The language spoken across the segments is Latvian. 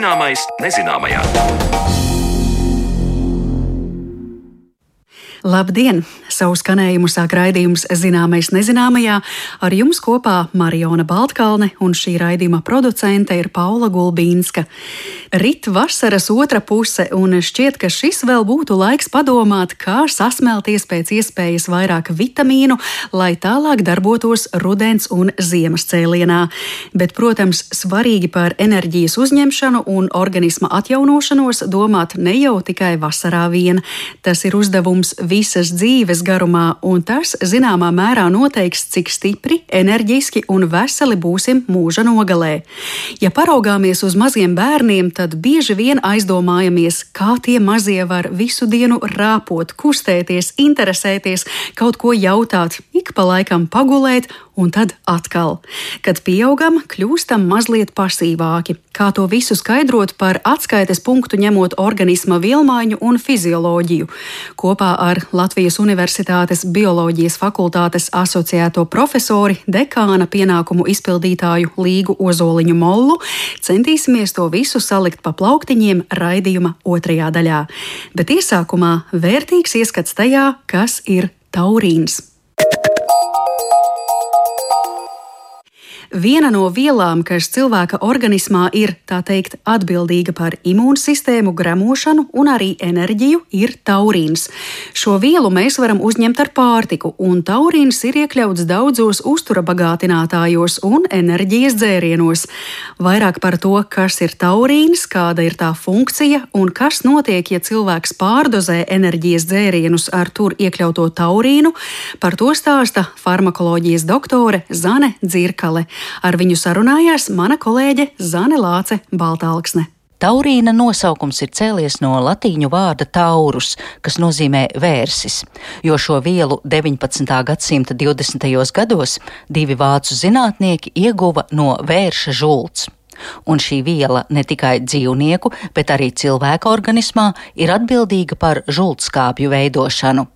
Zināmais nezināmajā. Labdien! Savu skanējumu sāk raidījums Zināmais nezināmajā. Ar jums kopā Mariona Baltkalne un šī raidījuma producente ir Paula Gulbīnska. Rit vasaras otra puse, un šķiet, ka šis vēl būtu laiks padomāt, kā sasmelties pēc iespējas vairāk vitamīnu, lai tālāk darbotos rudens un ziemas cēlienā. Bet, protams, svarīgi par enerģijas uzņemšanu un organisma atjaunošanos domāt ne jau tikai vasarā vien. Tas ir uzdevums visas dzīves garumā, un tas zināmā mērā noteiks, cik stipri, enerģiski un veseli būsim mūža nogalē. Ja paraugāmies uz maziem bērniem, tad bieži vien aizdomājamies, kā tie mazie var visu dienu rāpot, kustēties, interesēties, kaut ko jautāt, ik pa laikam pagulēt un tad atkal. Kad pieaugam, kļūstam mazliet pasīvāki. Kā to visu skaidrot par atskaites punktu ņemot organisma vielmaiņu un fizioloģiju? Kopā ar Latvijas Universitātes bioloģijas fakultātes asociēto profesori, dekāna pienākumu izpildītāju Līgu Ozoliņu Mollu centīsimies to visu salikt pa plauktiņiem raidījuma otrajā daļā. Bet iesākumā vērtīgs ieskats tajā, kas ir taurīns. Viena no vielām, kas cilvēka organismā ir teikt atbildīga par imūnsistēmu, gremošanu un arī enerģiju, ir taurīns. Šo vielu mēs varam uzņemt ar pārtiku, un taurīns ir iekļauts daudzos uztura bagātinātājos un enerģijas dzērienos. Vairāk par to, kas ir taurīns, kāda ir tā funkcija un kas notiek, ja cilvēks pārdozē enerģijas dzērienus ar tur iekļauto taurīnu, par to stāsta farmakoloģijas doktore Zane Dzirkale. Ar viņu sarunājās mana kolēģe Zane Lāce Baltāksne. Taurīna nosaukums ir cēlies no latīņu vārda taurus, kas nozīmē vērsis, jo šo vielu 19. gadsimta 20. gados divi vācu zinātnieki ieguva no vērša žults. Un šī viela ne tikai dzīvnieku, bet arī cilvēka organismā ir atbildīga par žultskāpju veidošanu.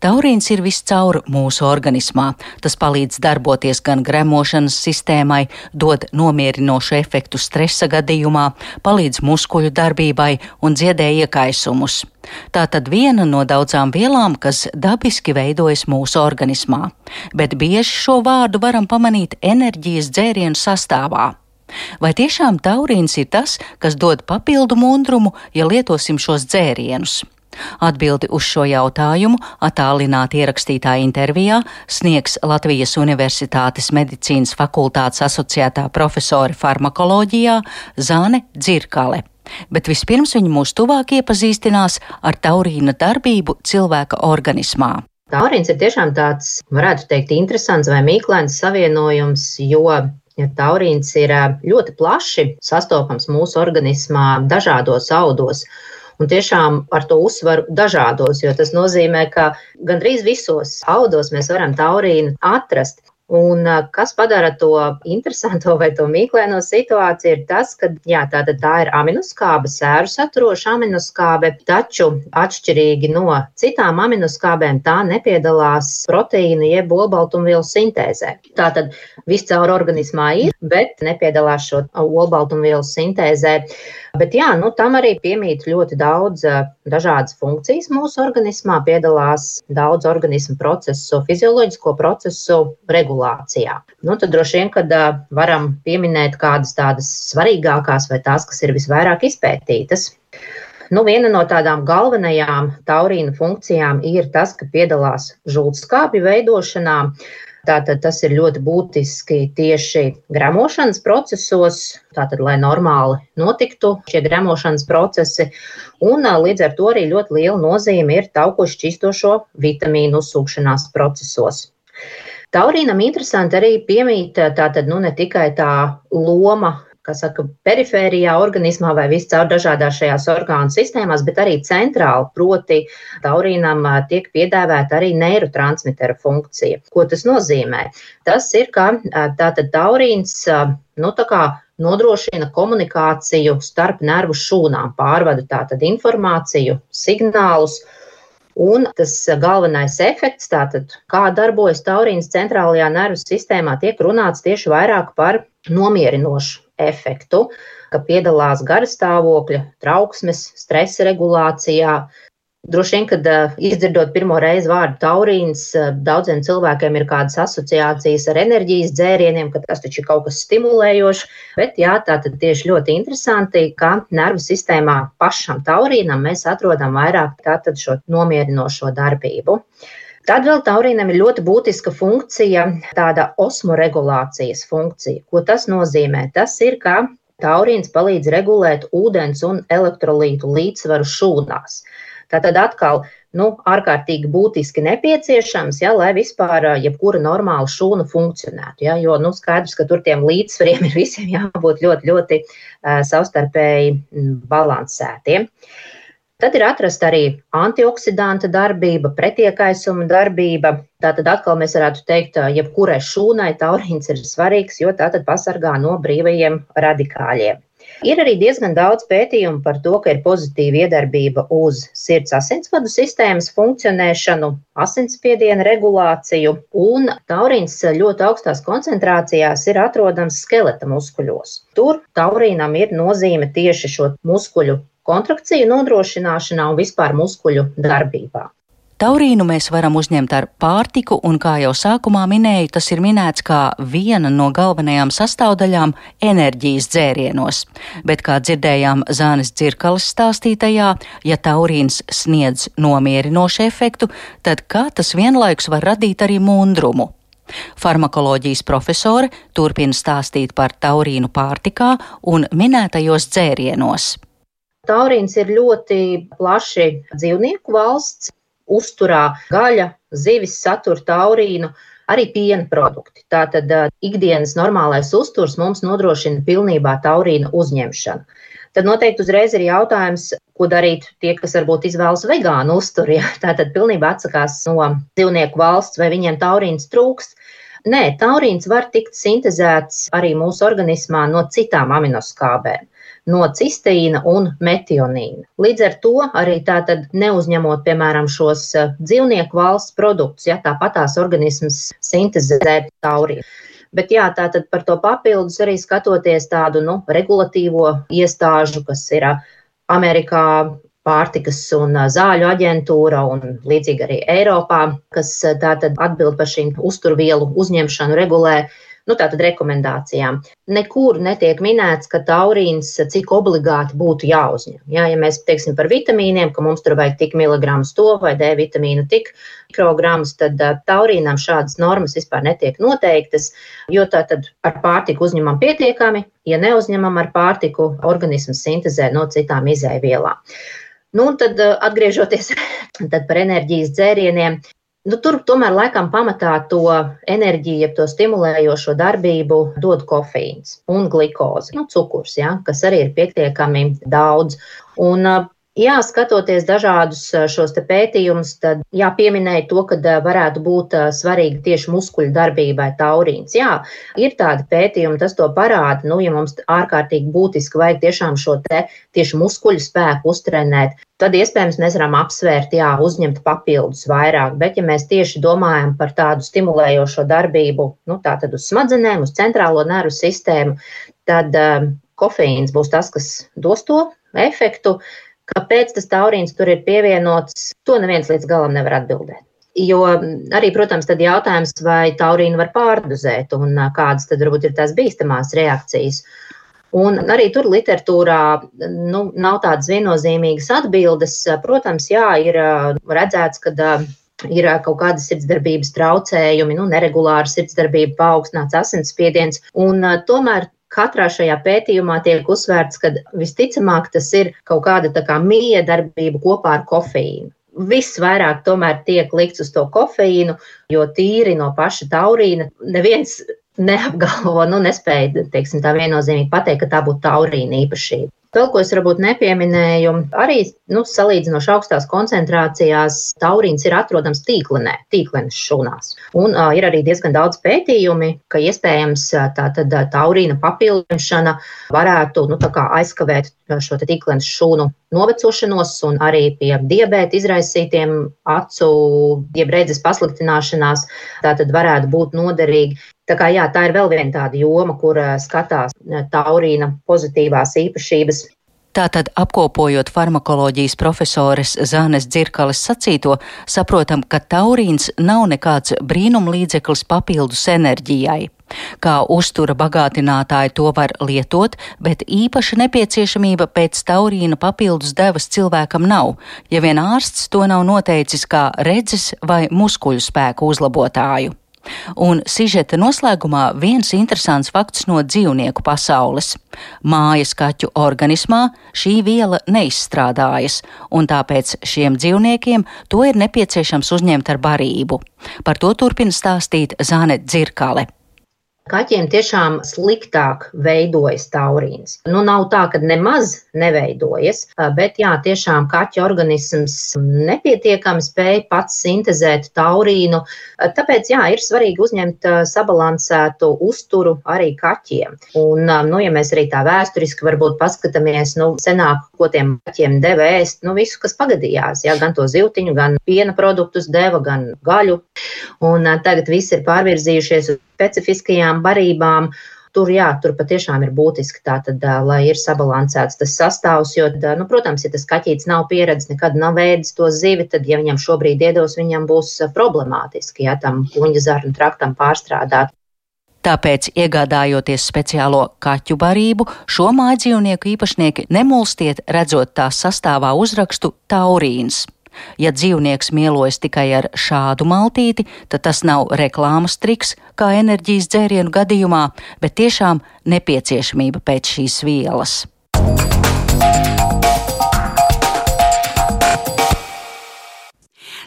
Taurīns ir viscaur mūsu organismā. Tas palīdz darboties gan gremošanas sistēmai, dod nomierinošu efektu stresa gadījumā, palīdz muskuļu darbībai un dziedē iekaisumus. Tā tad viena no daudzām vielām, kas dabiski veidojas mūsu organismā, bet bieži šo vārdu varam pamanīt enerģijas dzērienu sastāvā. Vai tiešām taurīns ir tas, kas dod papildu mundrumu, ja lietosim šos dzērienus? Atbildi uz šo jautājumu attālināti ierakstītā intervijā sniegs Latvijas Universitātes medicīnas fakultātes asociētā profesore farmakoloģijā Zāne Dzirkale. Bet vispirms viņa mūs tuvāk iepazīstinās ar taurīna darbību cilvēka organismā. Taurīns ir tiešām tāds, varētu teikt, interesants vai mīklains savienojums, jo ja taurīns ir ļoti plaši sastopams mūsu organismā dažādos audos. Un tiešām ar to uzsvaru dažādos, jo tas nozīmē, ka gandrīz visos audos mēs varam taurīnu atrast. Un kas padara to interesanto vai to mīklaino situāciju, ir tas, ka jā, tā, tā ir aminoskābe, sēru saturoša aminoskābe, taču atšķirīgi no citām aminoskābēm tā nepiedalās proteīnu jeb olbaltumvielu sintēzē. Tātad viss caur organismā ir, bet nepiedalās šo olbaltumvielu sintēzē. Bet jā, nu, tam arī piemīt ļoti daudz dažādas funkcijas mūsu organismā, piedalās daudz organismu procesu, fizioloģisko procesu regulācijā. Nu, tad droši vien, kad varam pieminēt kādas tādas svarīgākās vai tās, kas ir visvairāk izpētītas. Nu, viena no tādām galvenajām taurīna funkcijām ir tas, ka piedalās žultskāpju veidošanā. Tātad tas ir ļoti būtiski tieši gremošanas procesos, tātad, lai normāli notiktu šie gremošanas procesi. Un līdz ar to arī ļoti liela nozīme ir tauku šķistošo vitamīnu uzsūkšanās procesos. Taurīnam interesanti arī piemīt tātad nu ne tikai tā loma kā saka, perifērijā organismā vai viscaur dažādās šajās orgānu sistēmās, bet arī centrāli, proti taurīnam tiek piedāvāta arī neirotransmitera funkcija. Ko tas nozīmē? Tas ir, ka tātad taurīns, nu tā kā nodrošina komunikāciju starp nervu šūnām, pārvada tātad informāciju, signālus, Un tas galvenais efekts, tātad, kā darbojas taurīns centrālajā nervu sistēmā, tiek runāts tieši vairāk par nomierinošu efektu. ka piedalās garastāvokļa, trauksmes, stresa regulācijā, Droši vien, kad uh, izdzirdot pirmo reizi vārdu taurīns, uh, daudziem cilvēkiem ir kādas asociācijas ar enerģijas dzērieniem, ka tas taču ir kaut kas stimulējošs. Bet jā, tā tad tieši ļoti interesanti, ka nervu sistēmā pašam taurīnam mēs atrodam vairāk tātad šo nomierinošo darbību. Tad vēl taurīnam ir ļoti būtiska funkcija, tāda osmoregulācijas funkcija. Ko tas nozīmē? Tas ir, ka taurīns palīdz regulēt ūdens un elektrolītu līdzsvaru šūnās. Tātad atkal nu, ārkārtīgi būtiski nepieciešams, ja, lai vispār jebkura normāla šūna funkcionētu. Ja, jo nu, skaidrs, ka tur tiem līdzsvariem ir visiem jābūt ļoti, ļoti uh, savstarpēji balansētiem. Tad ir atrasta arī antioksidanta darbība, pretiekaisuma darbība. Tātad atkal mēs varētu teikt, jebkurai šūnai taurīns ir svarīgs, jo tā tad pasargā no brīvajiem radikāļiem. Ir arī diezgan daudz pētījumu par to, ka ir pozitīva iedarbība uz sirds asinsvadu sistēmas funkcionēšanu, asinsspiediena regulāciju, un taurīns ļoti augstās koncentrācijās ir atrodams skeleta muskuļos. Tur taurīnam ir nozīme tieši šo muskuļu kontrakciju nodrošināšanā un vispār muskuļu darbībā. Taurīnu mēs varam uzņemt ar pārtiku, un, kā jau sākumā minēju, tas ir minēts kā viena no galvenajām sastāvdaļām enerģijas dzērienos. Bet, kā dzirdējām Zānes Dzirkalas stāstītajā, ja taurīns sniedz nomierinošu efektu, tad kā tas vienlaikus var radīt arī mundrumu? Farmakoloģijas profesore turpina stāstīt par taurīnu pārtikā un minētajos dzērienos. Taurīns ir ļoti plaši dzīvnieku valsts uzturā gaļa, zivis satur taurīnu, arī piena produkti. Tātad ikdienas normālais uzturs mums nodrošina pilnībā taurīnu uzņemšanu. Tad noteikti uzreiz ir jautājums, ko darīt tie, kas varbūt izvēlas vegānu uzturu. Ja? Tātad pilnībā atsakās no dzīvnieku valsts, vai viņiem taurīns trūkst. Nē, taurīns var tikt sintēzēts arī mūsu organismā no citām aminoskābēm no cisteīna un metionīna. Līdz ar to arī tātad neuzņemot, piemēram, šos eh, dzīvnieku valsts produktus, ja tāpatās organisms sintezē taurīnu. Bet jā, tātad par to papildus arī skatoties tādu nu, regulatīvo iestāžu, kas ir eh, Amerikā pārtikas un eh, zāļu aģentūra un līdzīgi arī Eiropā, kas tātad atbild par šīm uzturvielu uzņemšanu, regulē nu, tātad rekomendācijām. Nekur netiek minēts, ka taurīns cik obligāti būtu jāuzņem. Jā, ja mēs teiksim par vitamīniem, ka mums tur vajag tik miligramus to vai D vitamīnu tik mikrogramus, tad taurīnam šādas normas vispār netiek noteiktas, jo tātad ar pārtiku uzņemam pietiekami, ja neuzņemam ar pārtiku, organisms sintezē no citām izēvielām. Nu, tad, atgriežoties tad par enerģijas dzērieniem, Nu, tur tomēr laikam pamatā to enerģiju, jeb to stimulējošo darbību dod kofeīns un glikoze, nu, cukurs, ja, kas arī ir pietiekami daudz. Un Jā, skatoties dažādus šos pētījumus, tad jāpieminēja to, ka varētu būt svarīga tieši muskuļu darbībai taurīns. Jā, ir tādi pētījumi, tas to parāda. Nu, ja mums ārkārtīgi būtiski vajag tiešām šo te tieši muskuļu spēku uztrenēt, tad iespējams mēs varam apsvērt, jā, uzņemt papildus vairāk. Bet, ja mēs tieši domājam par tādu stimulējošo darbību, nu, tā tad uz smadzenēm, uz centrālo nervu sistēmu, tad um, kofeīns būs tas, kas dos to efektu. Kāpēc tas taurīns tur ir pievienots, to neviens līdz galam nevar atbildēt. Jo arī, protams, tad jautājums, vai taurīnu var pārdozēt un kādas tad varbūt ir tās bīstamās reakcijas. Un arī tur literatūrā nu, nav tādas viennozīmīgas atbildes. Protams, jā, ir redzēts, ka ir kaut kādas sirdsdarbības traucējumi, nu, neregulāra sirdsdarbība, paaugstināts asinsspiediens. Un tomēr Katrā šajā pētījumā tiek uzsvērts, ka visticamāk tas ir kaut kāda tā kā miedarbība kopā ar kofeīnu. Viss vairāk tomēr tiek likts uz to kofeīnu, jo tīri no paša taurīna neviens neapgalvo, nu, nespēja, teiksim, tā viennozīmīgi pateikt, ka tā būtu taurīna īpašība. Vēl ko es varbūt nepieminēju, arī nu, salīdzinoši augstās koncentrācijās taurīns ir atrodams tīklenē, tīklenes šūnās. Un uh, ir arī diezgan daudz pētījumi, ka iespējams tā tad taurīna papildināšana varētu nu, aizkavēt šo tīklenes šūnu novecošanos un arī pie diabēta izraisītiem acu, jeb redzes pasliktināšanās. Tā tad varētu būt noderīgi. Tā, kā, jā, tā ir vēl viena tāda joma, kur skatās taurīna pozitīvās īpašības. Tātad, apkopojot farmakoloģijas profesores Zānes Dzirkales sacīto, saprotam, ka taurīns nav nekāds brīnumlīdzeklis papildus enerģijai. Kā uztura bagātinātāji to var lietot, bet īpaša nepieciešamība pēc taurīna papildus devas cilvēkam nav, ja vien ārsts to nav noteicis kā redzes vai muskuļu spēku uzlabotāju. Un sižeta noslēgumā viens interesants fakts no dzīvnieku pasaules. Mājas kaķu organismā šī viela neizstrādājas, un tāpēc šiem dzīvniekiem to ir nepieciešams uzņemt ar barību. Par to turpina stāstīt Zāne Dzirkale. Kaķiem tiešām sliktāk veidojas taurīns. Nu, nav tā, ka nemaz neveidojas, bet jā, tiešām kaķa organisms nepietiekami spēj pats sintēzēt taurīnu. Tāpēc jā, ir svarīgi uzņemt sabalansētu uzturu arī kaķiem. Un, nu, ja mēs arī tā vēsturiski varbūt paskatāmies, nu, senāk, ko tiem kaķiem deva ēst, nu, visu, kas pagadījās, jā, gan to zivtiņu, gan piena produktus deva, gan gaļu. Un tagad viss ir pārvirzījušies uz specifiskajām barībām. Tur, jā, tur patiešām ir būtiski, tātad, lai ir sabalansēts tas sastāvs. Jo, nu, protams, ja tas kaķis nav pieredzējis, nekad nav ēdis to zivi, tad, ja viņam šobrīd iedos, viņam būs problemātiski, ja tam kuņģa zarnu traktam pārstrādāt. Tāpēc, iegādājoties speciālo kaķu barību, šo mājdzīvnieku īpašnieki nemulstiet, redzot tās sastāvā uzrakstu taurīns. Ja dzīvnieks mielojas tikai ar šādu maltīti, tad tas nav reklāmas triks, kā enerģijas dzērienu gadījumā, bet tiešām nepieciešamība pēc šīs vielas.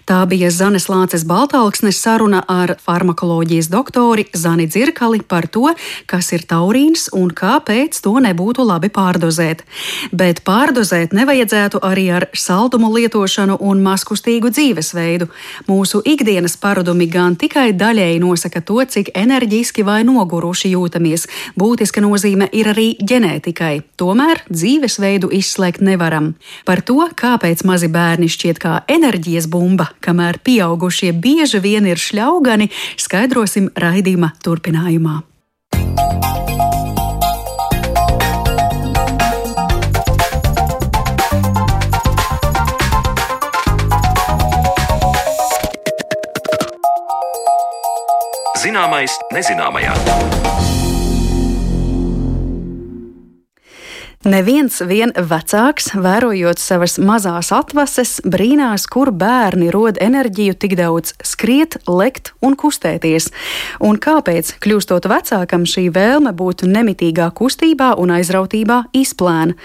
Tā bija Zanes Lāces Baltāksnes saruna ar farmakoloģijas doktori Zani Dzirkali par to, kas ir taurīns un kāpēc to nebūtu labi pārdozēt. Bet pārdozēt nevajadzētu arī ar saldumu lietošanu un maskustīgu dzīvesveidu. Mūsu ikdienas paradumi gan tikai daļēji nosaka to, cik enerģiski vai noguruši jūtamies. Būtiska nozīme ir arī ģenētikai. Tomēr dzīvesveidu izslēgt nevaram. Par to, kāpēc mazi bērni šķiet kā enerģijas bumba, kamēr pieaugušie bieži vien ir šļaugani, skaidrosim raidījuma turpinājumā. Zināmais nezināmajā. Neviens vien vecāks, vērojot savas mazās atvases, brīnās, kur bērni rod enerģiju tik daudz skriet, lekt un kustēties. Un kāpēc, kļūstot vecākam, šī vēlme būt nemitīgā kustībā un aizrautībā izplēna?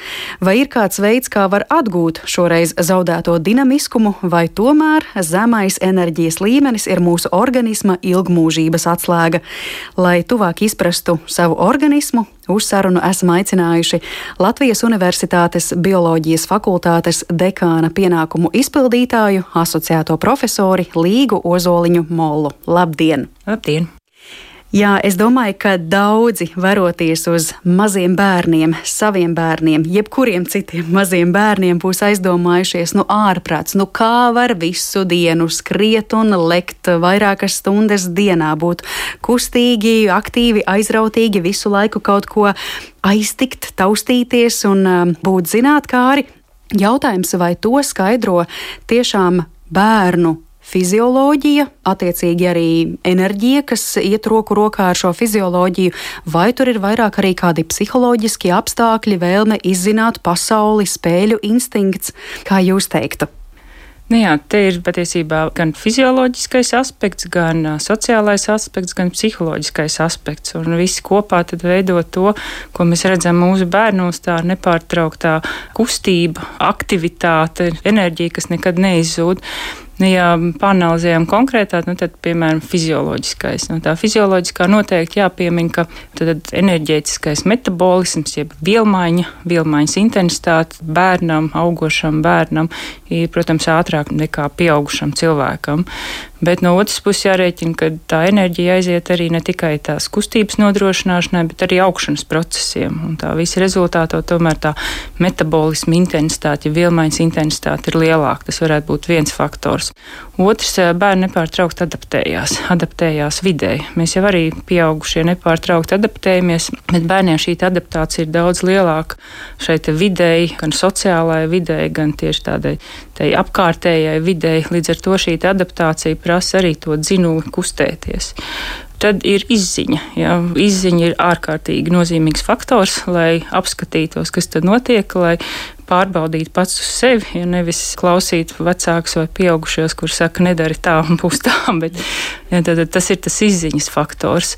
Vai ir kāds veids, kā var atgūt šoreiz zaudēto dinamiskumu, vai tomēr zemais enerģijas līmenis ir mūsu organisma ilgmūžības atslēga? Lai tuvāk izprastu savu organismu, Uz sarunu esam aicinājuši Latvijas Universitātes bioloģijas fakultātes dekāna pienākumu izpildītāju, asociēto profesori Līgu Ozoliņu Mollu. Labdien! Labdien! Jā, es domāju, ka daudzi varoties uz maziem bērniem, saviem bērniem, jebkuriem citiem maziem bērniem, būs aizdomājušies, nu, ārprāts, nu, kā var visu dienu skriet un lekt vairākas stundas dienā, būt kustīgi, aktīvi, aizrautīgi, visu laiku kaut ko aiztikt, taustīties un um, būt zinātkāri. Jautājums, vai to skaidro tiešām bērnu fizioloģija, attiecīgi arī enerģija, kas iet roku rokā ar šo fizioloģiju, vai tur ir vairāk arī kādi psiholoģiski apstākļi, vēlme izzināt pasauli, spēļu instinkts, kā jūs teiktu? Nu jā, te ir patiesībā gan fizioloģiskais aspekts, gan sociālais aspekts, gan psiholoģiskais aspekts. Un visi kopā veido to, ko mēs redzam mūsu bērnos, tā nepārtrauktā kustība, aktivitāte, enerģija, kas nekad neizzūd. Nu, ja panalizējam konkrētāk, nu, tad, piemēram, fizioloģiskais. Nu, tā fizioloģiskā noteikti jāpiemina, ka tad enerģētiskais metabolisms, jeb vielmaiņa, vielmaiņas intensitāte bērnam, augošam bērnam ir, protams, ātrāk nekā pieaugušam cilvēkam. Bet no otras puses jārēķina, ka tā enerģija aiziet arī ne tikai tās kustības nodrošināšanai, bet arī augšanas procesiem. Un tā visa rezultātā tomēr tā metabolisma intensitāte, ja vielmaiņas intensitāte ir lielāka. Tas varētu būt viens faktors. Otrs - bērni nepārtraukti adaptējās, adaptējās vidē. Mēs jau arī pieaugušie nepārtraukti adaptējamies, bet bērniem šī adaptācija ir daudz lielāka šeit vidēji, gan sociālajai videi, gan tieši tādai apkārtējai videi. Līdz ar to šī adaptācija prasa arī to dzinuli kustēties. Tad ir izziņa. Ja. Izziņa ir ārkārtīgi nozīmīgs faktors, lai apskatītos, kas tur notiek, lai pārbaudīt pats uz sevi, ja nevis klausīt vecākus vai pieaugušos, kuriem saka, nedari tā un būs tā. Bet, ja, tad, tas ir tas izziņas faktors.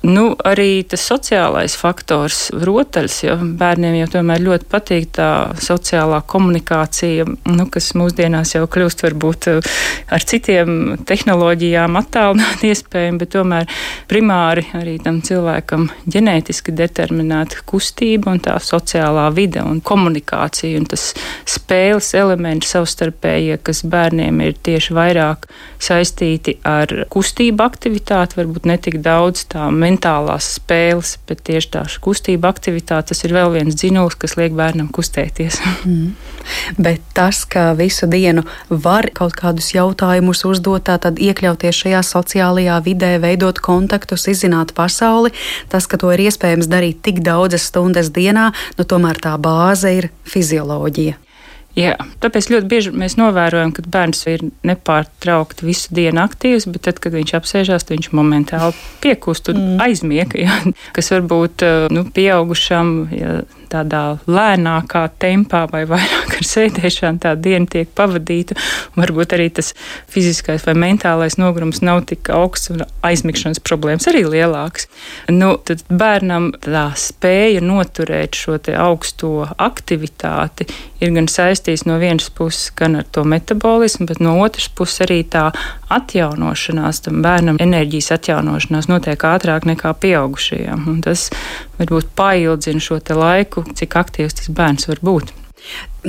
Nu, arī tas sociālais faktors, rotaļs, jo bērniem jau tomēr ļoti patīk tā sociālā komunikācija, nu, kas mūsdienās jau kļūst varbūt eh, ar citiem tehnoloģijām attālināt iespējami, bet tomēr primāri arī tam cilvēkam ģenētiski determinēta kustība un tā sociālā vide un komunikācija un tas spēles elementi savstarpējie, kas bērniem ir tieši vairāk saistīti ar kustību aktivitāti, varbūt ne tik daudz tā mentālās spēles, bet tieši tā kustība aktivitāte, tas ir vēl viens dzinulis, kas liek bērnam kustēties. Mm. Bet tas, ka visu dienu var kaut kādus jautājumus uzdot, tad iekļauties šajā sociālajā vidē, veidot kontaktus, izzināt pasauli, tas, ka to ir iespējams darīt tik daudzas stundas dienā, nu tomēr tā bāze ir fizioloģija. Jā, tāpēc ļoti bieži mēs novērojam, ka bērns ir nepārtraukti visu dienu aktīvs, bet tad, kad viņš apsēžās, viņš momentāli piekūst un mm. aizmiega. Ja, kas varbūt nu, pieaugušam, ja tādā lēnākā tempā vai vairāk ar sēdēšanu tā diena tiek pavadīta. Varbūt arī tas fiziskais vai mentālais nogurums nav tik augsts un aizmigšanas problēmas arī lielāks. Nu, tad bērnam tā spēja noturēt šo augsto aktivitāti ir gan saistīts no vienas puses gan ar to metabolismu, bet no otras puses arī tā atjaunošanās, tam bērnam enerģijas atjaunošanās notiek ātrāk nekā pieaugušajiem. Un tas varbūt paildzina šo laiku, cik aktīvs tas bērns var būt.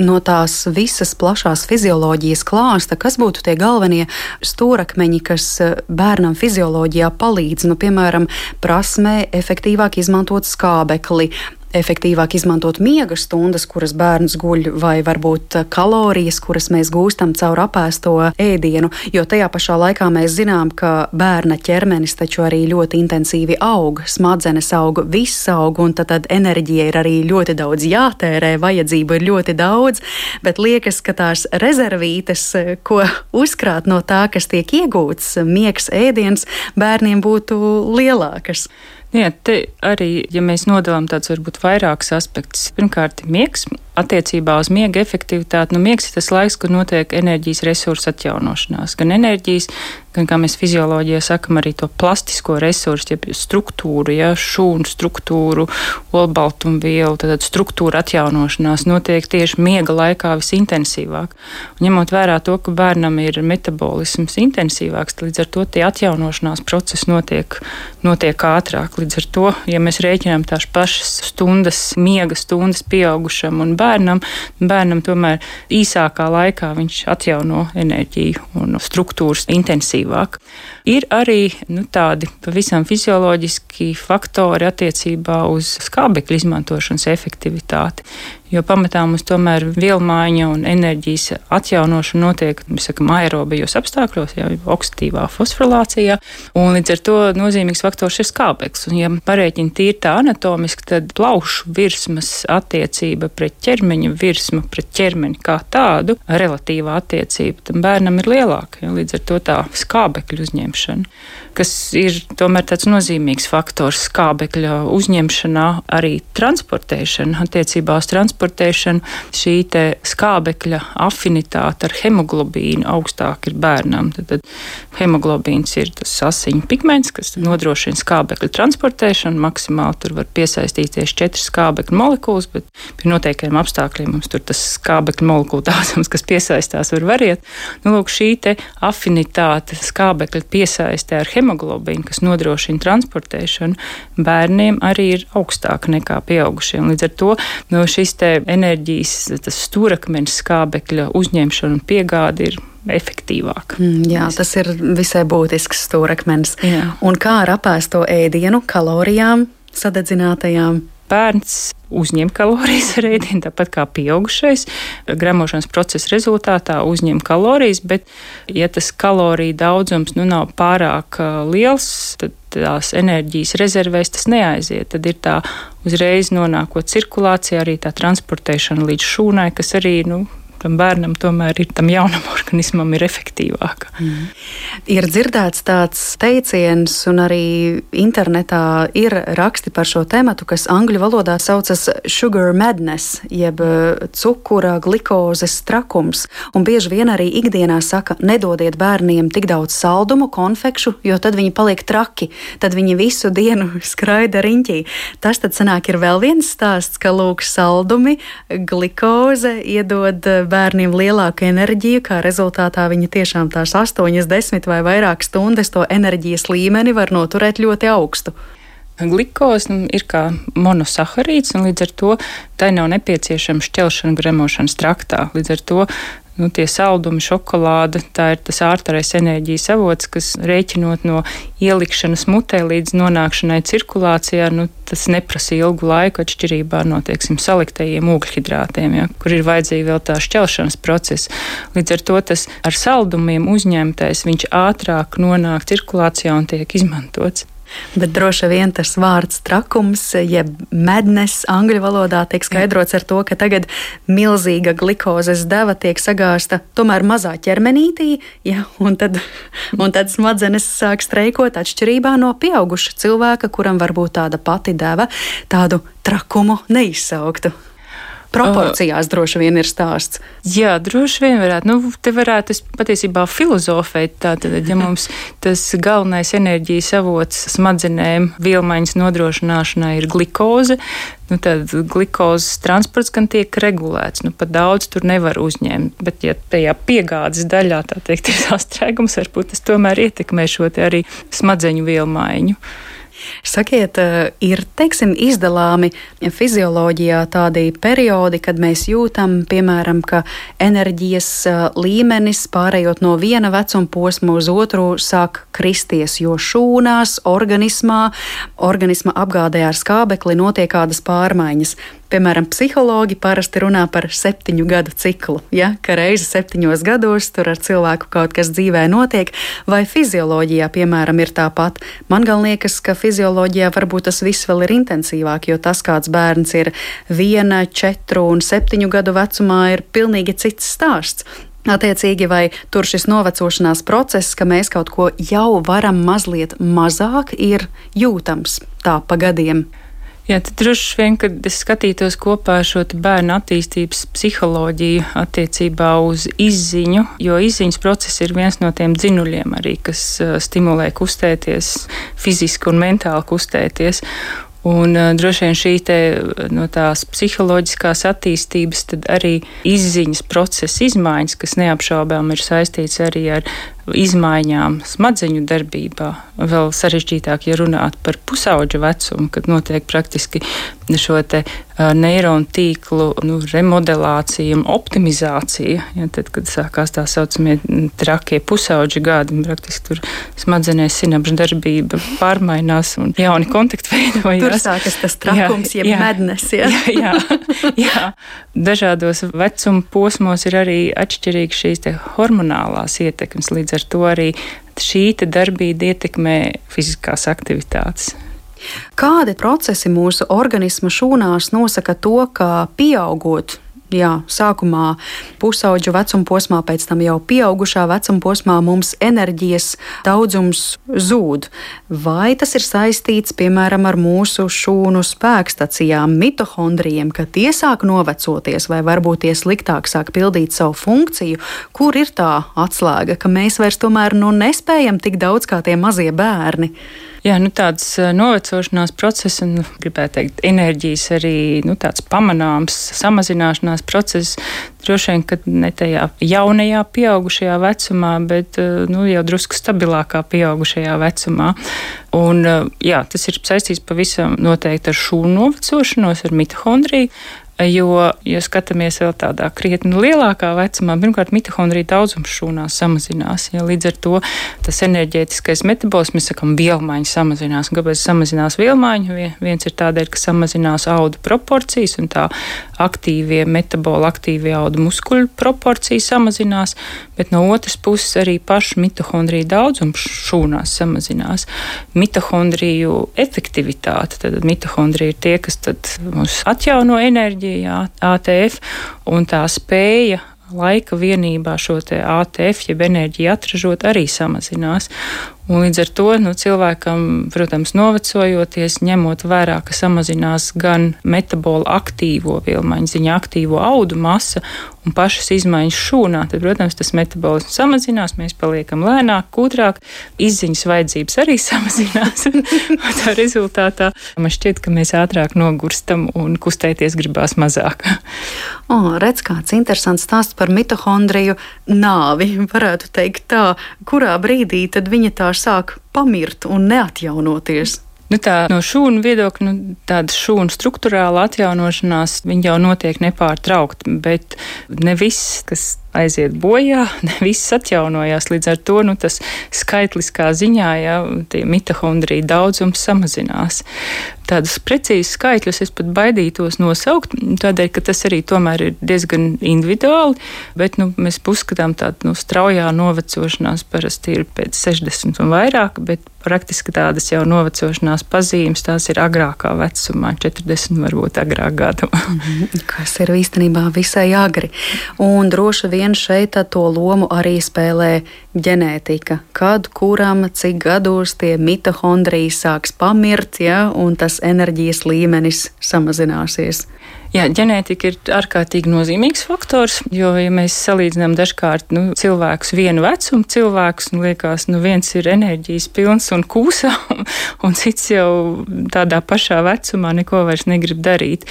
No tās visas plašās fizioloģijas klāsta, kas būtu tie galvenie stūrakmeņi, kas eh, bērnam fizioloģijā palīdz, nu, piemēram, prasmē efektīvāk izmantot skābekli, efektīvāk izmantot miega stundas, kuras bērns guļ, vai varbūt kalorijas, kuras mēs gūstam caur apēsto ēdienu. Jo tajā pašā laikā mēs zinām, ka bērna ķermenis taču arī ļoti intensīvi aug, smadzenes aug, viss aug, un tad, tad enerģija ir arī ļoti daudz jātērē, vajadzību ir ļoti daudz, bet liekas, ka tās rezervītes, ko uzkrāt no tā, kas tiek iegūts, miegs, ēdiens, bērniem būtu lielākas. Jā, te arī, ja mēs nodalām tādus varbūt vairākus aspektus, pirmkārt, miegs. Attiecībā uz miega efektivitāti, nu, miegs ir tas laiks, kur notiek enerģijas resursu atjaunošanās. Gan enerģijas, gan, kā mēs fizioloģijā sakam, arī to plastisko resursu, ja struktūru, ja šūnu struktūru, olbaltumvielu, tad struktūra atjaunošanās notiek tieši miega laikā visintensīvāk. Un, ņemot vērā to, ka bērnam ir metabolisms intensīvāks, līdz ar to tie atjaunošanās procesi notiek, notiek ātrāk. Līdz ar to, ja mēs rēķinām tās pašas stundas, miega stundas pieaugušam un bērnam, bērnam tomēr īsākā laikā viņš atjauno enerģiju un struktūras intensīvāk. Ir arī nu, tādi pavisam fizioloģiski faktori attiecībā uz skābekļa izmantošanas efektivitāti jo pamatā mums tomēr vielmaiņa un enerģijas atjaunošana notiek sakam, aerobijos apstākļos, jau oksidatīvā fosforilācijā. Līdz ar to nozīmīgs faktors ir skābeklis. Un, ja parēķina tīri tā anatomiski, tad plaušu virsmas attiecība pret ķermeņa virsmu, pret ķermeni kā tādu, relatīvā attiecība tam bērnam ir lielāka. Ja, līdz ar to tā skābekļa uzņemšana kas ir tomēr tāds nozīmīgs faktors skābekļa uzņemšanā, arī transportēšana attiecībā uz transportēšanu, šī skābekļa afinitāte ar hemoglobīnu augstāk ir bērnam. Tad, tad hemoglobīns ir tas asiņu pigments, kas nodrošina skābekļa transportēšanu. Maksimāli tur var piesaistīties četras skābekļa molekulas, bet pie noteiktiem apstākļiem mums tur tas skābekļa molekulu daudzums, kas piesaistās, var variet. Nu, lūk, šī afinitāte skābekļa piesaistē ar hemoglobīnu, kas nodrošina transportēšanu, bērniem arī ir augstāka nekā pieaugušiem. Līdz ar to no šis enerģijas stūrakmeņa skābekļa uzņemšana un piegāde ir efektīvāk. Mm, jā, tas ir visai būtisks stūrakmenis. Jā. Un kā ar apēsto ēdienu, kalorijām, sadedzinātajām? Bērns uzņem kalorijas ar ēdienu, tāpat kā pieaugušais. Gramošanas procesa rezultātā uzņem kalorijas, bet, ja tas kaloriju daudzums nu, nav pārāk liels, tad tās enerģijas rezervēs tas neaiziet. Tad ir tā uzreiz nonākot cirkulācijā, arī tā transportēšana līdz šūnai, kas arī nu, tam bērnam tomēr ir tam jaunam organismam ir efektīvāka. Mm. Ir dzirdēts tāds teiciens, un arī internetā ir raksti par šo tēmatu, kas angļu valodā saucas sugar madness, jeb eh, cukura glikozes trakums. Un bieži vien arī ikdienā saka, nedodiet bērniem tik daudz saldumu, konfekšu, jo tad viņi paliek traki, tad viņi visu dienu skraida riņķī. Tas tad sanāk ir vēl viens stāsts, ka lūk saldumi, glikoze iedod bērniem lielāku enerģiju, kā rezultātā viņi tiešām tās 8, 10 vai vairāk stundas to enerģijas līmeni var noturēt ļoti augstu. Glikoze nu, ir kā monosaharīds, un līdz ar to tai nav nepieciešama šķelšana gremošanas traktā. Līdz ar to nu, tie saldumi, šokolāde, tā ir tas ārtarais enerģijas avots, kas rēķinot no ielikšanas mutē līdz nonākšanai cirkulācijā, nu, tas neprasa ilgu laiku atšķirībā no, teiksim, saliktajiem ūgļhidrātiem, ja, kur ir vajadzīgi vēl tā šķelšanas procesa. Līdz ar to tas ar saldumiem uzņemtais, viņš ātrāk nonāk cirkulācijā un tiek izmantots. Bet droši vien tas vārds trakums, jeb mednes angļu valodā tiek skaidrots ar to, ka tagad milzīga glikozes deva tiek sagāsta tomēr mazā ķermenītī, ja, un, tad, un tad smadzenes sāk streikot atšķirībā no pieauguša cilvēka, kuram varbūt tāda pati deva tādu trakumu neizsauktu proporcijās droši vien ir stāsts. Jā, droši vien varētu. Nu, te varētu patiesībā filozofēt. Tātad, ja mums tas galvenais enerģijas avots smadzenēm vielmaiņas nodrošināšanai ir glikoze, nu, tad glikozes transports gan tiek regulēts. Nu, pat daudz tur nevar uzņemt. Bet, ja tajā piegādes daļā tā teikt, ir sastrēgums, varbūt tas tomēr ietekmē šo arī smadzeņu vielmaiņu. Sakiet, eh, ir teiksim, izdalāmi fizioloģijā tādi periodi, kad mēs jūtam, piemēram, ka enerģijas eh, līmenis pārējot no viena vecuma posma uz otru sāk kristies, jo šūnās, organismā, organisma apgādē ar skābekli notiek kādas pārmaiņas. Piemēram, psihologi parasti runā par septiņu gadu ciklu. Ja? Ka reizi septiņos gados tur ar cilvēku kaut kas dzīvē notiek, vai fizioloģijā, piemēram, ir tāpat. Man liekas, ka fizioloģijā varbūt tas viss vēl ir intensīvāk, jo tas, kāds bērns ir viena, četru un septiņu gadu vecumā, ir pilnīgi cits stāsts. Attiecīgi, vai tur šis novecošanās process, ka mēs kaut ko jau varam mazliet mazāk, ir jūtams tā pa gadiem. Jā, tad droši vien, kad es skatītos kopā šo bērnu attīstības psiholoģiju attiecībā uz izziņu, jo izziņas process ir viens no tiem dzinuļiem arī, kas stimulē kustēties, fiziski un mentāli kustēties. Un uh, droši vien šī te, no tās psiholoģiskās attīstības, arī izziņas procesa izmaiņas, kas neapšaubām ir saistīts arī ar izmaiņām smadzeņu darbībā. Vēl sarežģītāk, ja runāt par pusauģa vecumu, kad notiek praktiski šo te neironu tīklu nu, remodelācija un optimizācija. Ja, tad, kad sākās tā saucamie trakie pusauģi gadi, praktiski tur smadzenēs sinapšu darbība pārmainās un jauni kontakti veidojas. Tur sākas tas trakums, jeb mednes. Ja? jā, jā, jā. Dažādos vecuma posmos ir arī atšķirīgas šīs hormonālās ietekmes līdz līdz ar to arī šī darbība ietekmē fiziskās aktivitātes. Kādi procesi mūsu organisma šūnās nosaka to, ka pieaugot jā, sākumā pusauģu vecuma posmā, pēc tam jau pieaugušā vecuma posmā mums enerģijas daudzums zūd. Vai tas ir saistīts, piemēram, ar mūsu šūnu spēkstacijām, mitohondrijiem, ka tie sāk novecoties, vai varbūt tie sliktāk sāk pildīt savu funkciju? Kur ir tā atslēga, ka mēs vairs tomēr nu, nespējam tik daudz kā tie mazie bērni? Jā, nu, tāds novecošanās process, un gribētu teikt, enerģijas arī nu, tāds pamanāms samazināšanās process. Droši vien, ka ne tajā jaunajā, pieaugušajā vecumā, bet nu, jau drusku stabilākā pieaugušajā vecumā. Un, jā, tas ir saistīts pavisam noteikti ar šūnu novecošanos, ar mitohondriju. Jo, ja skatāmies vēl tādā krietni lielākā vecumā, pirmkārt, mitohondriju daudzums šūnās samazinās. Ja, līdz ar to tas enerģētiskais metabolisms, mēs sakām, vielmaiņa samazinās. Un kāpēc samazinās vielmaiņa? Viens ir tādēļ, ka samazinās audu proporcijas un tā aktīvie metaboli, aktīvie audu muskuļu proporcija samazinās, bet no otras puses arī pašu mitohondriju daudzums šūnās samazinās. Mitohondriju efektivitāte, tad mitohondriji ir tie, kas mums atjauno enerģiju, ATF, un tā spēja laika vienībā šo ATF, jeb enerģiju atražot, arī samazinās. Un līdz ar to nu, cilvēkam, protams, novecojoties, ņemot vērā, ka samazinās gan metabola aktīvo vielmaiņu ziņā, aktīvo audu masa un pašas izmaiņas šūnā, tad, protams, tas metabolisms samazinās, mēs paliekam lēnāk, kūtrāk, izziņas vajadzības arī samazinās. tā rezultātā man šķiet, ka mēs ātrāk nogurstam un kustēties gribās mazāk. o, redz, kāds interesants stāsts par mitohondriju nāvi, varētu teikt tā, kurā brīdī tad viņa tā sāk pamirt un neatjaunoties. Nu tā, no šūnu viedokļa, nu, tāda šūnu struktūrāla atjaunošanās jau notiek nepārtraukti, bet ne viss, kas aiziet bojā, viss atjaunojās. Līdz ar to nu, tas skaitliskā ziņā ja, mitohondrija daudzums samazinās. Tādus precīzus skaitļus es pat baidītos nosaukt, tādēļ, ka tas arī tomēr ir diezgan individuāli, bet nu, mēs uzskatām tādu nu, straujā novecošanās parasti ir pēc 60 un vairāk, bet praktiski tādas jau novecošanās pazīmes, tās ir agrākā vecumā, 40 varbūt agrāk gadu. Mhm, kas ir īstenībā visai agri. Un droši vien šeit to lomu arī spēlē ģenētika. Kad, kuram, cik gados tie mitohondriji sāks pamirt, ja, un tas enerģijas līmenis samazināsies. Jā, ģenētika ir ārkārtīgi nozīmīgs faktors, jo, ja mēs salīdzinām dažkārt nu, cilvēkus vienu vecumu, cilvēkus, nu, liekas, nu, viens ir enerģijas pilns un kūsā, un cits jau tādā pašā vecumā neko vairs negrib darīt.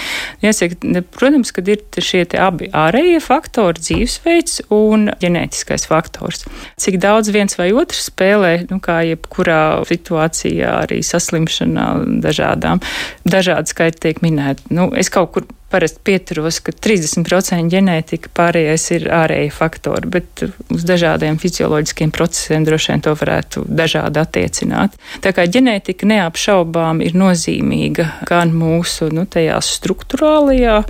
Jāsaka, protams, ka ir šie abi ārējie faktori, dzīvesveids un ģenētiskais faktors. Cik daudz viens vai otrs spēlē, nu, kā jebkurā situācijā, arī saslimšanā dažādām, dažādi skaiti tiek minēti. Nu, es kaut kur parasti pieturos, ka 30% ģenētika, pārējais ir ārēji faktori, bet uz dažādiem fizioloģiskiem procesiem droši vien to varētu dažādi attiecināt. Tā kā ģenētika neapšaubām ir nozīmīga gan mūsu nu, tajā struktūrālajā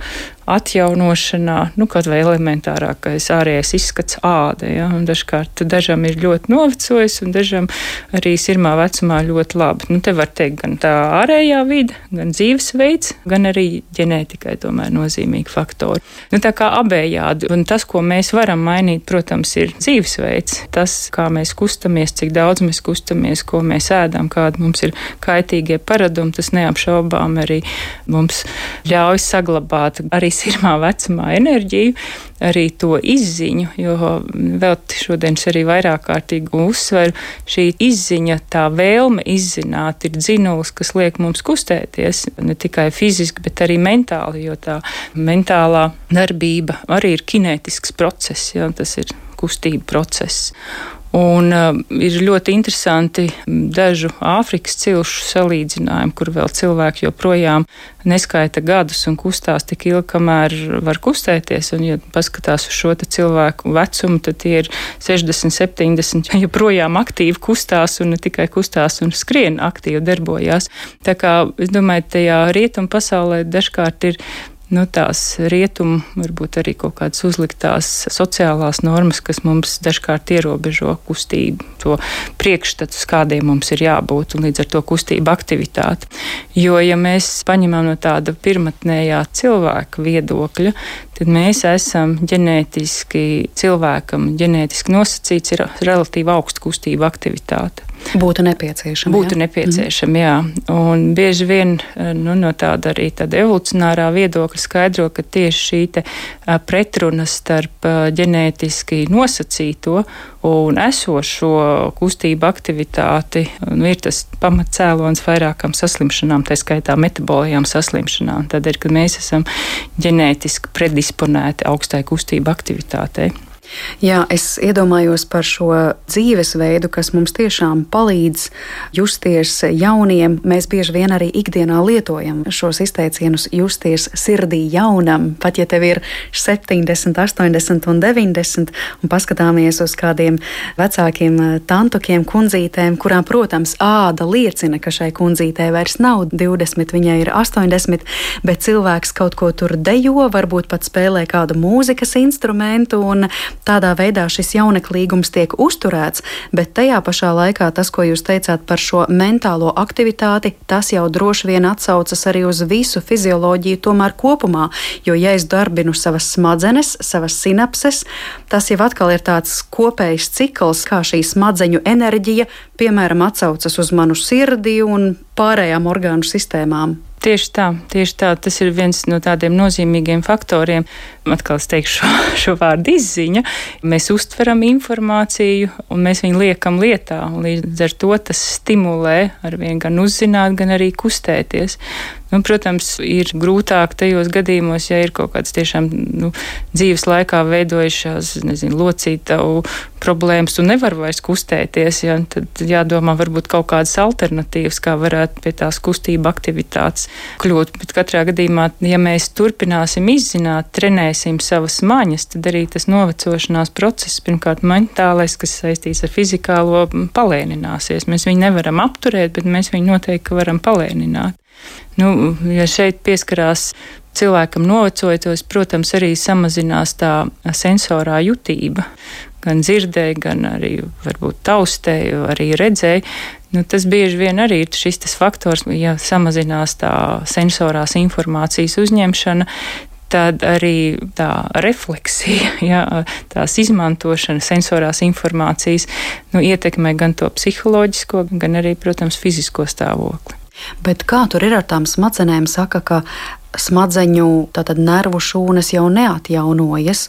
atjaunošanā, nu, kaut vai elementārākais ārējais izskats āda. Ja? Dažkārt dažam ir ļoti novecojis, un dažam arī sirmā vecumā ļoti labi. Nu, te var teikt gan tā ārējā vide, gan dzīvesveids, gan arī ģenētikai tomēr nozīmīgi faktori. Nu, tā kā abējādi, un tas, ko mēs varam mainīt, protams, ir dzīvesveids. Tas, kā mēs kustamies, cik daudz mēs kustamies, ko mēs ēdam, kādi mums ir kaitīgie paradumi, tas neapšaubām arī mums ļauj saglabāt arī sirmā vecumā enerģiju, arī to izziņu, jo vēl šodien es arī vairāk kārtīgi uzsveru, šī izziņa, tā vēlme izzināt ir dzinulis, kas liek mums kustēties ne tikai fiziski, bet arī mentāli, jo tā mentālā darbība arī ir kinētisks process, jo tas ir kustība process. Un uh, ir ļoti interesanti dažu Āfrikas cilšu salīdzinājumi, kur vēl cilvēki joprojām neskaita gadus un kustās tik ilgi, kamēr var kustēties. Un, ja paskatās uz šo cilvēku vecumu, tad tie ir 60, 70, joprojām aktīvi kustās un ne tikai kustās un skrien aktīvi darbojās. Tā kā es domāju, tajā rietumu pasaulē dažkārt ir nu, tās rietumu, varbūt arī kaut kādas uzliktās sociālās normas, kas mums dažkārt ierobežo kustību, to priekšstatus, kādiem mums ir jābūt, un līdz ar to kustību aktivitāti. Jo, ja mēs paņemam no tāda pirmatnējā cilvēka viedokļa, tad mēs esam ģenētiski cilvēkam, ģenētiski nosacīts ir relatīvi augsta kustība aktivitāte. Būtu nepieciešama. Būtu jā. nepieciešama, jā. Un bieži vien nu, no tāda arī tāda evolucionārā viedokļa skaidro, ka tieši šī pretruna starp ģenētiski nosacīto un esošo kustību aktivitāti nu, ir tas pamatcēlons vairākām saslimšanām, tā skaitā metabolajām saslimšanām. Tad ir, kad mēs esam ģenētiski predisponēti augstai kustību aktivitātei. Jā, es iedomājos par šo dzīvesveidu, kas mums tiešām palīdz justies jauniem. Mēs bieži vien arī ikdienā lietojam šos izteicienus, justies sirdī jaunam, pat ja tev ir 70, 80 un 90, un paskatāmies uz kādiem vecākiem tantukiem, kundzītēm, kurām, protams, āda liecina, ka šai kundzītei vairs nav 20, viņai ir 80, bet cilvēks kaut ko tur dejo, varbūt pat spēlē kādu mūzikas instrumentu, un Tādā veidā šis jauneklīgums tiek uzturēts, bet tajā pašā laikā tas, ko jūs teicāt par šo mentālo aktivitāti, tas jau droši vien atsaucas arī uz visu fizioloģiju tomēr kopumā, jo ja es darbinu savas smadzenes, savas sinapses, tas jau atkal ir tāds kopējs cikls, kā šī smadzeņu enerģija, piemēram, atsaucas uz manu sirdi un pārējām orgānu sistēmām. Tieši tā, tieši tā. Tas ir viens no tādiem nozīmīgiem faktoriem. Atkal es teikšu šo, šo vārdu izziņa. Mēs uztveram informāciju un mēs viņu liekam lietā. Līdz ar to tas stimulē ar vien gan uzzināt, gan arī kustēties. Nu, protams, ir grūtāk tajos gadījumos, ja ir kaut kāds tiešām nu, dzīves laikā veidojušās, nezinu, locītavu problēmas un nevar vairs kustēties, ja, tad jādomā varbūt kaut kādas alternatīvas, kā varētu pie tās kustība aktivitātes kļūt. Bet katrā gadījumā, ja mēs turpināsim izzināt, trenēsim savas maņas, tad arī tas novecošanās process, pirmkārt, mentālais, kas saistīts ar fizikālo, palēnināsies. Mēs viņu nevaram apturēt, bet mēs viņu noteikti varam palēnināt. Nu, ja šeit pieskarās cilvēkam novecojoties, protams, arī samazinās tā sensorā jutība. Gan dzirdēji, gan arī varbūt taustēji, arī redzēji. Nu, tas bieži vien arī ir šis faktors, ja samazinās tā sensorās informācijas uzņemšana, tad arī tā refleksija, ja, tās izmantošana, sensorās informācijas nu, ietekmē gan to psiholoģisko, gan arī, protams, fizisko stāvokli. Bet kā tur ir ar tām smadzenēm? Saka, ka smadzeņu nervu šūnas jau neatjaunojas.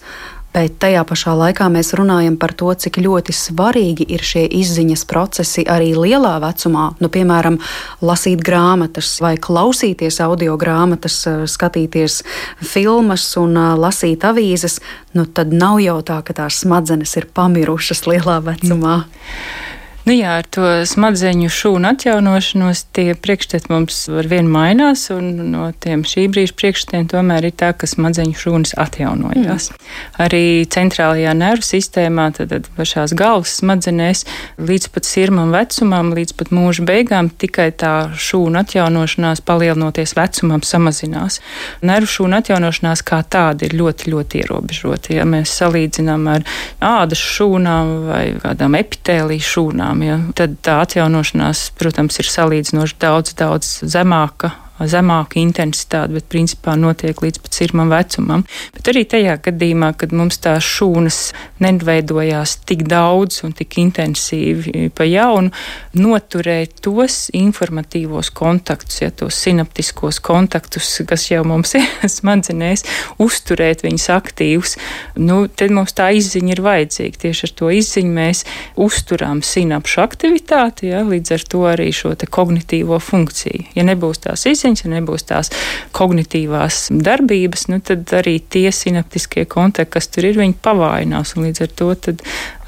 Bet tajā pašā laikā mēs runājam par to, cik ļoti svarīgi ir šie izziņas procesi arī lielā vecumā. Nu, piemēram, lasīt grāmatas, vai klausīties audio grāmatas, skatīties filmas un lasīt avīzes. Nu, tad nav jau tā, ka tās smadzenes ir pamirušas lielā vecumā. Mm. Nu jā, ar to smadzeņu šūnu atjaunošanos tie priekšstati mums ar vienu mainās, un no tiem šī brīža priekšstatiem tomēr ir tā, ka smadzeņu šūnas atjaunojās. Mm. Arī centrālajā nervu sistēmā, tad, tad pašās galvas smadzenēs, līdz pat sirmam vecumam, līdz pat mūža beigām, tikai tā šūna atjaunošanās palielinoties vecumam samazinās. Nervu šūna atjaunošanās kā tāda ir ļoti, ļoti ierobežota. Ja mēs salīdzinām ar ādas šūnām vai kādām epitēlijas šūnām, lietām, ja, tad tā atjaunošanās, protams, ir salīdzinoši daudz, daudz zemāka zemāka intensitāte, bet principā notiek līdz pat sirmam vecumam. Bet arī tajā gadījumā, kad mums tās šūnas neveidojās tik daudz un tik intensīvi pa jaunu, noturēt tos informatīvos kontaktus, ja tos sinaptiskos kontaktus, kas jau mums ir smadzenēs, uzturēt viņus aktīvus, nu, tad mums tā izziņa ir vajadzīga. Tieši ar to izziņu mēs uzturām sinapšu aktivitāti, ja, līdz ar to arī šo kognitīvo funkciju. Ja nebūs tās izziņas, izziņas, ja nebūs tās kognitīvās darbības, nu, tad arī tie sinaptiskie kontakti, kas tur ir, viņi pavājinās, līdz ar to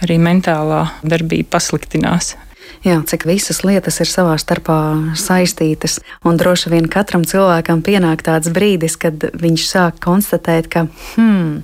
arī mentālā darbība pasliktinās. Jā, cik visas lietas ir savā starpā saistītas. Un droši vien katram cilvēkam pienāk tāds brīdis, kad viņš sāk konstatēt, ka hmm,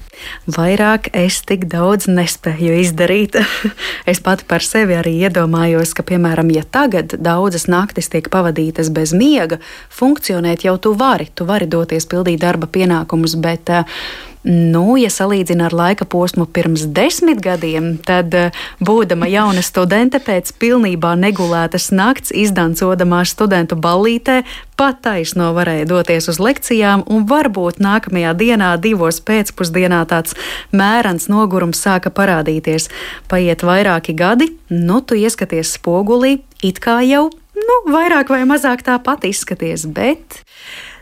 Vairāk es tik daudz nespēju izdarīt. es pati par sevi arī iedomājos, ka, piemēram, ja tagad daudzas naktis tiek pavadītas bez miega, funkcionēt jau tu vari. Tu vari doties pildīt darba pienākumus, bet uh, Nu, ja salīdzina ar laika posmu pirms desmit gadiem, tad, eh, būdama jauna studente, pēc pilnībā negulētas nakts izdancodamās studentu ballītē, pat taisno varēja doties uz lekcijām, un varbūt nākamajā dienā, divos pēcpusdienā, tāds mērens nogurums sāka parādīties. Paiet vairāki gadi, nu, tu ieskaties spogulī, it kā jau, nu, vairāk vai mazāk tāpat izskaties, bet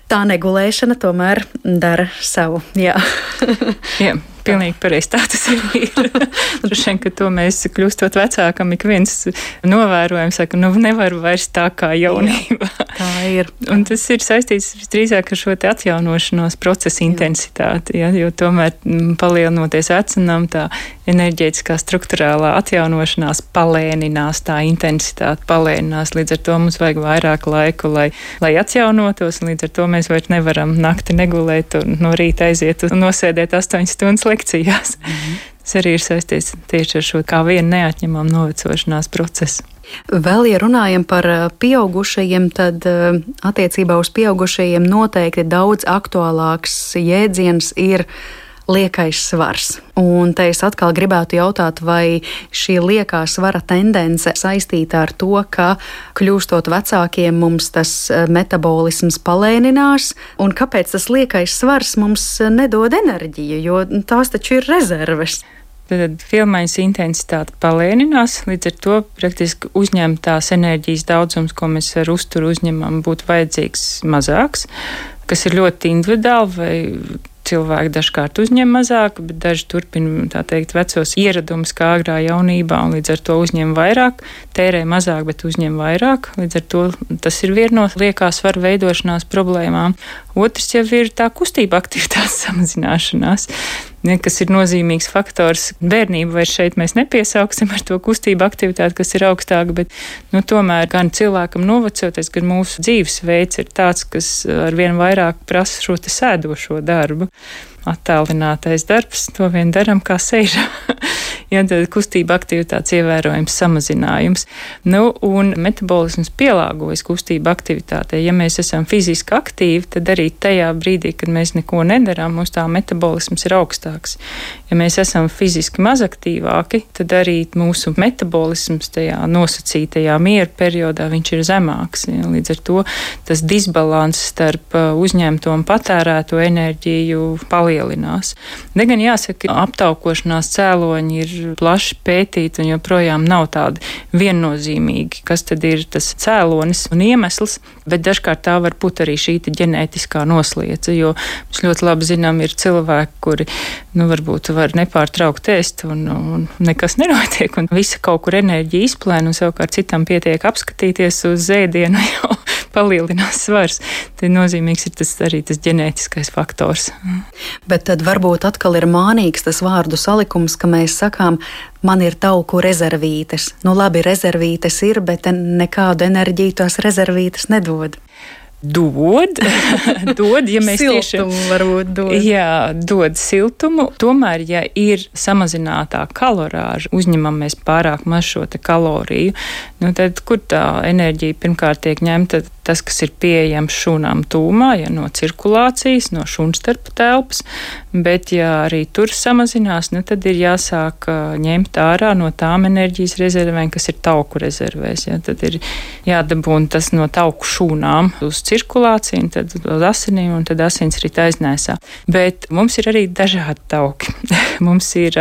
tā negulēšana tomēr dara savu. Jā. Jā. Pilnīgi pareizi tā tas ir. Droši vien, ka to mēs kļūstot vecākam, ik viens novērojam, saka, nu nevar vairs tā kā jaunībā. Tā ir. Un tas ir saistīts drīzāk ar šo te atjaunošanos procesa intensitāti, ja, jo tomēr palielinoties vecinam, tā enerģētiskā struktūrālā atjaunošanās palēninās, tā intensitāte palēninās, līdz ar to mums vajag vairāk laiku, lai, lai atjaunotos, un līdz ar to mēs vairs nevaram nakti negulēt un no rīta aiziet un nosēdēt 8 stundas lekcijās. Mm -hmm. Tas arī ir saistīts tieši ar šo kā vienu neatņemamu novecošanās procesu. Vēl, ja runājam par eh, pieaugušajiem, tad eh, attiecībā uz pieaugušajiem noteikti daudz aktuālāks jēdziens ir liekais svars. Un te es atkal gribētu jautāt, vai šī liekā svara tendence saistīta ar to, ka kļūstot vecākiem mums tas eh, metabolisms palēninās, un kāpēc tas liekais svars mums nedod enerģiju, jo tās taču ir rezerves. Tad filmaiņas intensitāte palēninās, līdz ar to praktiski uzņemtās enerģijas daudzums, ko mēs ar uzturu uzņemam, būtu vajadzīgs mazāks, kas ir ļoti individuāli, vai cilvēki dažkārt uzņem mazāk, bet daži turpina, tā teikt, vecos ieradumus kā agrā jaunībā, un līdz ar to uzņem vairāk, tērē mazāk, bet uzņem vairāk. Līdz ar to tas ir viena no liekās varu veidošanās problēmām. Otrs jau ir tā kustība aktivitātes samazināšanās ja, kas ir nozīmīgs faktors. Bērnību vairs šeit mēs nepiesauksim ar to kustību aktivitāti, kas ir augstāka, bet nu, tomēr gan cilvēkam novecoties, gan mūsu dzīvesveids ir tāds, kas arvien vairāk prasa šo sēdošo darbu attēlinātais darbs, to vien daram, kā sēžam. ja tad kustība aktivitātes ievērojams samazinājums. Nu, un metabolisms pielāgojas kustība aktivitātei. Ja mēs esam fiziski aktīvi, tad arī tajā brīdī, kad mēs neko nedarām, mums tā metabolisms ir augstāks. Ja mēs esam fiziski mazaktīvāki, tad arī mūsu metabolisms tajā nosacītajā miera periodā ir zemāks. Ja? Līdz ar to tas disbalans starp uh, uzņemto un patērēto enerģiju palielinās. Ne gan jāsaka, ka aptaukošanās cēloņi ir plaši pētīti un joprojām nav tādi viennozīmīgi, kas tad ir tas cēlonis un iemesls, bet dažkārt tā var būt arī šī ģenētiskā noslieca, jo mēs ļoti labi zinām, ir cilvēki, kuri, nu, varbūt var nepārtraukt ēst un, un nekas nenotiek, un visa kaut kur enerģija izplēna, un savukārt citam pietiek apskatīties uz ēdienu jau palielinās svars. Tad nozīmīgs ir tas arī tas ģenētiskais faktors. Bet tad varbūt atkal ir mānīgs tas vārdu salikums, ka mēs sakām, man ir tauku rezervītes. Nu labi, rezervītes ir, bet nekādu enerģiju tās rezervītes nedod dod, dod, ja mēs siltumu tieši varbūt dod. Jā, dod siltumu. Tomēr, ja ir samazinātā kalorāža, uzņemam mēs pārāk maz šo kaloriju, nu tad kur tā enerģija pirmkārt tiek ņemta? Tas, kas ir pieejams šūnām tūmā, ja no cirkulācijas, no šūnstarpa telpas, bet ja arī tur samazinās, nu tad ir jāsāk ņemt ārā no tām enerģijas rezervēm, kas ir tauku rezervēs. Ja, tad ir jādabūna tas no tauku šūnām uz cirkulāciju, un tad uz asinīm, un tad asins rit aiznēsā. Bet mums ir arī dažādi tauki. mums ir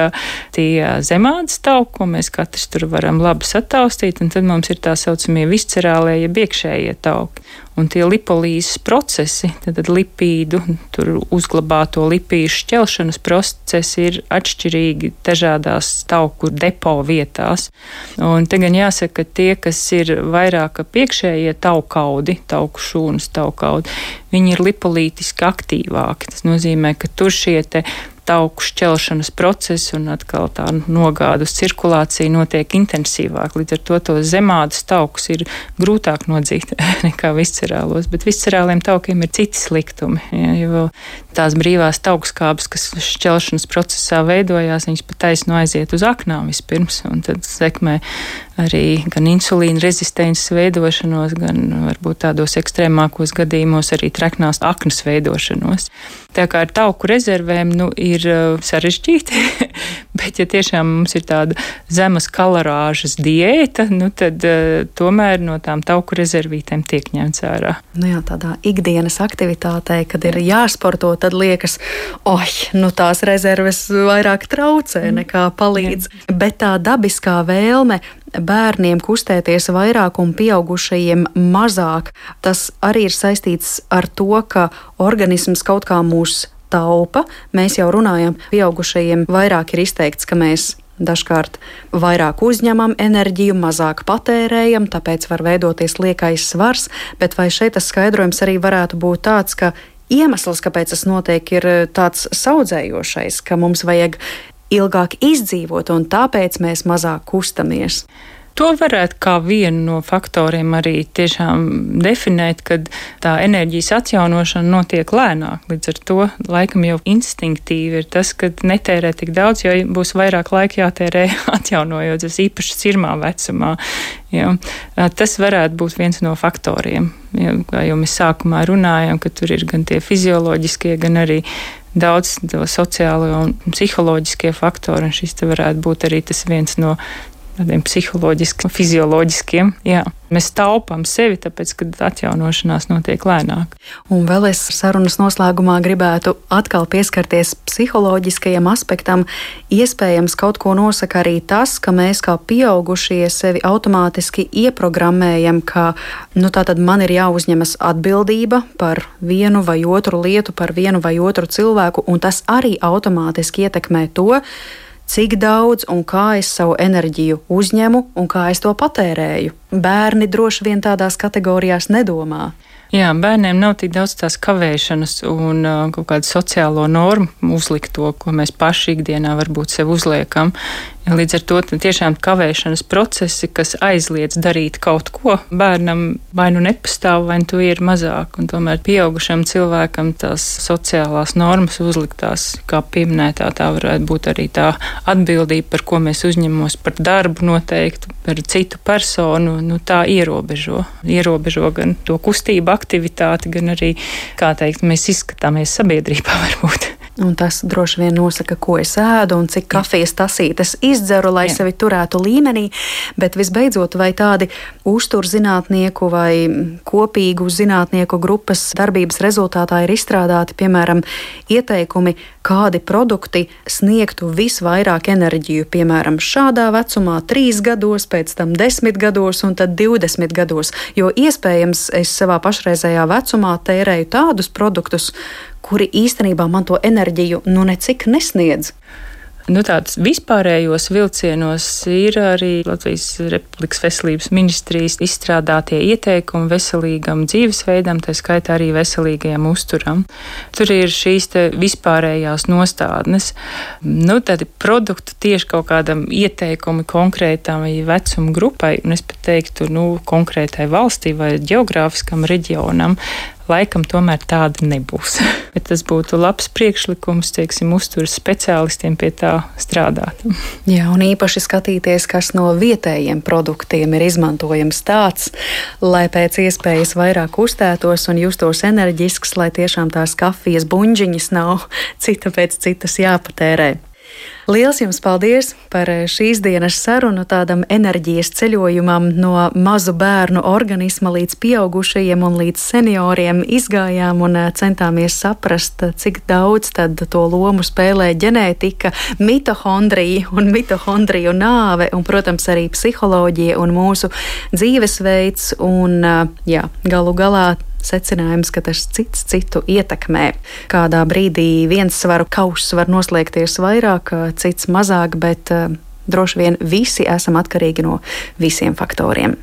tie zemādas tauki, ko mēs katrs tur varam labi sataustīt, un tad mums ir tā saucamie viscerālie, jeb iekšējie tauki. Un tie lipolīzes procesi, tad lipīdu, tur uzglabāto lipīšu šķelšanas procesi ir atšķirīgi dažādās tauku depo vietās. Un te gan jāsaka, ka tie, kas ir vairāk piekšējie taukaudi, tauku šūnas taukaudi, viņi ir lipolītiski aktīvāki. Tas nozīmē, ka tur šie te tauku šķelšanas process un atkal tā nogādus cirkulācija notiek intensīvāk. Līdz ar to tos zemādus taukus ir grūtāk nodzīt nekā viscerālos, bet viscerāliem taukiem ir citi sliktumi. Ja, jo tās brīvās taukskābes, kas šķelšanas procesā veidojās, viņas pat taisno aiziet uz aknām vispirms un tad sekmē arī gan insulīna rezistences veidošanos, gan varbūt tādos ekstrēmākos gadījumos arī treknās aknas veidošanos. Tā kā ar tauku rezervēm nu, ir uh, sarežģīti, bet ja tiešām mums ir tāda zemes kalorāžas diēta, nu, tad uh, tomēr no tām tauku rezervītēm tiek ņemts ārā. Nu jā, tādā ikdienas aktivitātē, kad ir jāsporto, tad liekas, oi, nu tās rezerves vairāk traucē mm. nekā palīdz. Jā. Bet tā dabiskā vēlme bērniem kustēties vairāk un pieaugušajiem mazāk, tas arī ir saistīts ar to, ka organisms kaut kā mūs taupa. Mēs jau runājam, pieaugušajiem vairāk ir izteikts, ka mēs Dažkārt vairāk uzņemam enerģiju, mazāk patērējam, tāpēc var veidoties liekais svars, bet vai šeit tas skaidrojums arī varētu būt tāds, ka iemesls, kāpēc tas notiek, ir tāds saudzējošais, ka mums vajag ilgāk izdzīvot, un tāpēc mēs mazāk kustamies. To varētu kā vienu no faktoriem arī tiešām definēt, kad tā enerģijas atjaunošana notiek lēnāk. Līdz ar to laikam jau instinktīvi ir tas, ka netērē tik daudz, jo būs vairāk laika jātērē atjaunojoties īpaši cirmā vecumā. Ja. Tas varētu būt viens no faktoriem. Ja, kā jau mēs sākumā runājām, ka tur ir gan tie fizioloģiskie, gan arī daudz sociālo un psiholoģiskie faktori, un šis varētu būt arī viens no tādiem psiholoģiskiem, fizioloģiskiem. Jā. Mēs taupām sevi, tāpēc, ka atjaunošanās notiek lēnāk. Un vēl es sarunas noslēgumā gribētu atkal pieskarties psiholoģiskajam aspektam. Iespējams, kaut ko nosaka arī tas, ka mēs kā pieaugušie sevi automātiski ieprogrammējam, ka nu, man ir jāuzņemas atbildība par vienu vai otru lietu, par vienu vai otru cilvēku, un tas arī automātiski ietekmē to, cik daudz un kā es savu enerģiju uzņemu un kā es to patērēju. Bērni droši vien tādās kategorijās nedomā. Jā, bērniem nav tik daudz tās kavēšanas un uh, kaut kādu sociālo normu uzlikto, ko mēs paši ikdienā varbūt sev uzliekam. Līdz ar to tiešām kavēšanas procesi, kas aizliedz darīt kaut ko, bērnam vai nu nepastāv, vai nu to ir mazāk. Un tomēr pieaugušam cilvēkam tās sociālās normas uzliktās, kā pieminētā, tā varētu būt arī tā atbildība, par ko mēs uzņemos par darbu noteikti, par citu personu, nu tā ierobežo. Ierobežo gan to kustību aktivitāti, gan arī, kā teikt, mēs izskatāmies sabiedrībā varbūt. Un tas droši vien nosaka, ko es ēdu un cik kafijas tasītes izdzeru, lai Jā. sevi turētu līmenī. Bet visbeidzot, vai tādi uzturzinātnieku vai kopīgu zinātnieku grupas darbības rezultātā ir izstrādāti, piemēram, ieteikumi, kādi produkti sniegtu visvairāk enerģiju, piemēram, šādā vecumā, trīs gados, pēc tam desmit gados un tad divdesmit gados. Jo iespējams es savā pašreizējā vecumā tērēju tādus produktus, kuri īstenībā man to enerģiju nu necik nesniedz. Nu, Tādus vispārējos vilcienos ir arī Latvijas Republikas Veselības ministrijas izstrādātie ieteikumi veselīgam dzīvesveidam, tā skaitā arī veselīgajam uzturam. Tur ir šīs vispārējās nostādnes. Nu, tad produktu tieši kaut kādam ieteikumi konkrētam vecuma grupai, un es pat teiktu, nu, konkrētai valstī vai geogrāfiskam reģionam, laikam tomēr tāda nebūs. Bet tas būtu labs priekšlikums, teiksim, uzturas speciālistiem pie tā strādāt. Jā, un īpaši skatīties, kas no vietējiem produktiem ir izmantojams tāds, lai pēc iespējas vairāk uztētos un justos enerģisks, lai tiešām tās kafijas buņģiņas nav cita pēc citas jāpatērē. Liels jums paldies par eh, šīs dienas sarunu, tādam enerģijas ceļojumam no mazu bērnu organisma līdz pieaugušajiem un līdz senioriem. Izgājām un eh, centāmies saprast, cik daudz tad to lomu spēlē ģenētika, mitohondrija un mitohondriju nāve, un, protams, arī psiholoģija un mūsu dzīvesveids. Un, eh, jā, galu galā secinājums, ka tas cits citu ietekmē. Kādā brīdī viens svaru kauss var noslēgties vairāk, cits mazāk, bet eh, droši vien visi esam atkarīgi no visiem faktoriem.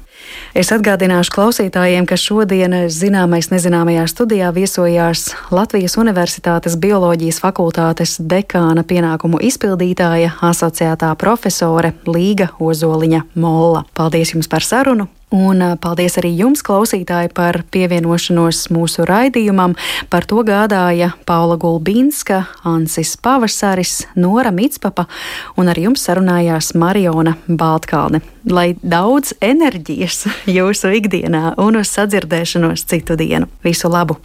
Es atgādināšu klausītājiem, ka šodien zināmais nezināmajā studijā viesojās Latvijas Universitātes bioloģijas fakultātes dekāna pienākumu izpildītāja asociētā profesore Līga Ozoliņa Molla. Paldies jums par sarunu! Un paldies arī jums, klausītāji, par pievienošanos mūsu raidījumam. Par to gādāja Paula Gulbīnska, Ansis Pavasaris, Nora Mitspapa un ar jums sarunājās Mariona Baltkalne. Lai daudz enerģijas jūsu ikdienā un uz sadzirdēšanos citu dienu. Visu labu!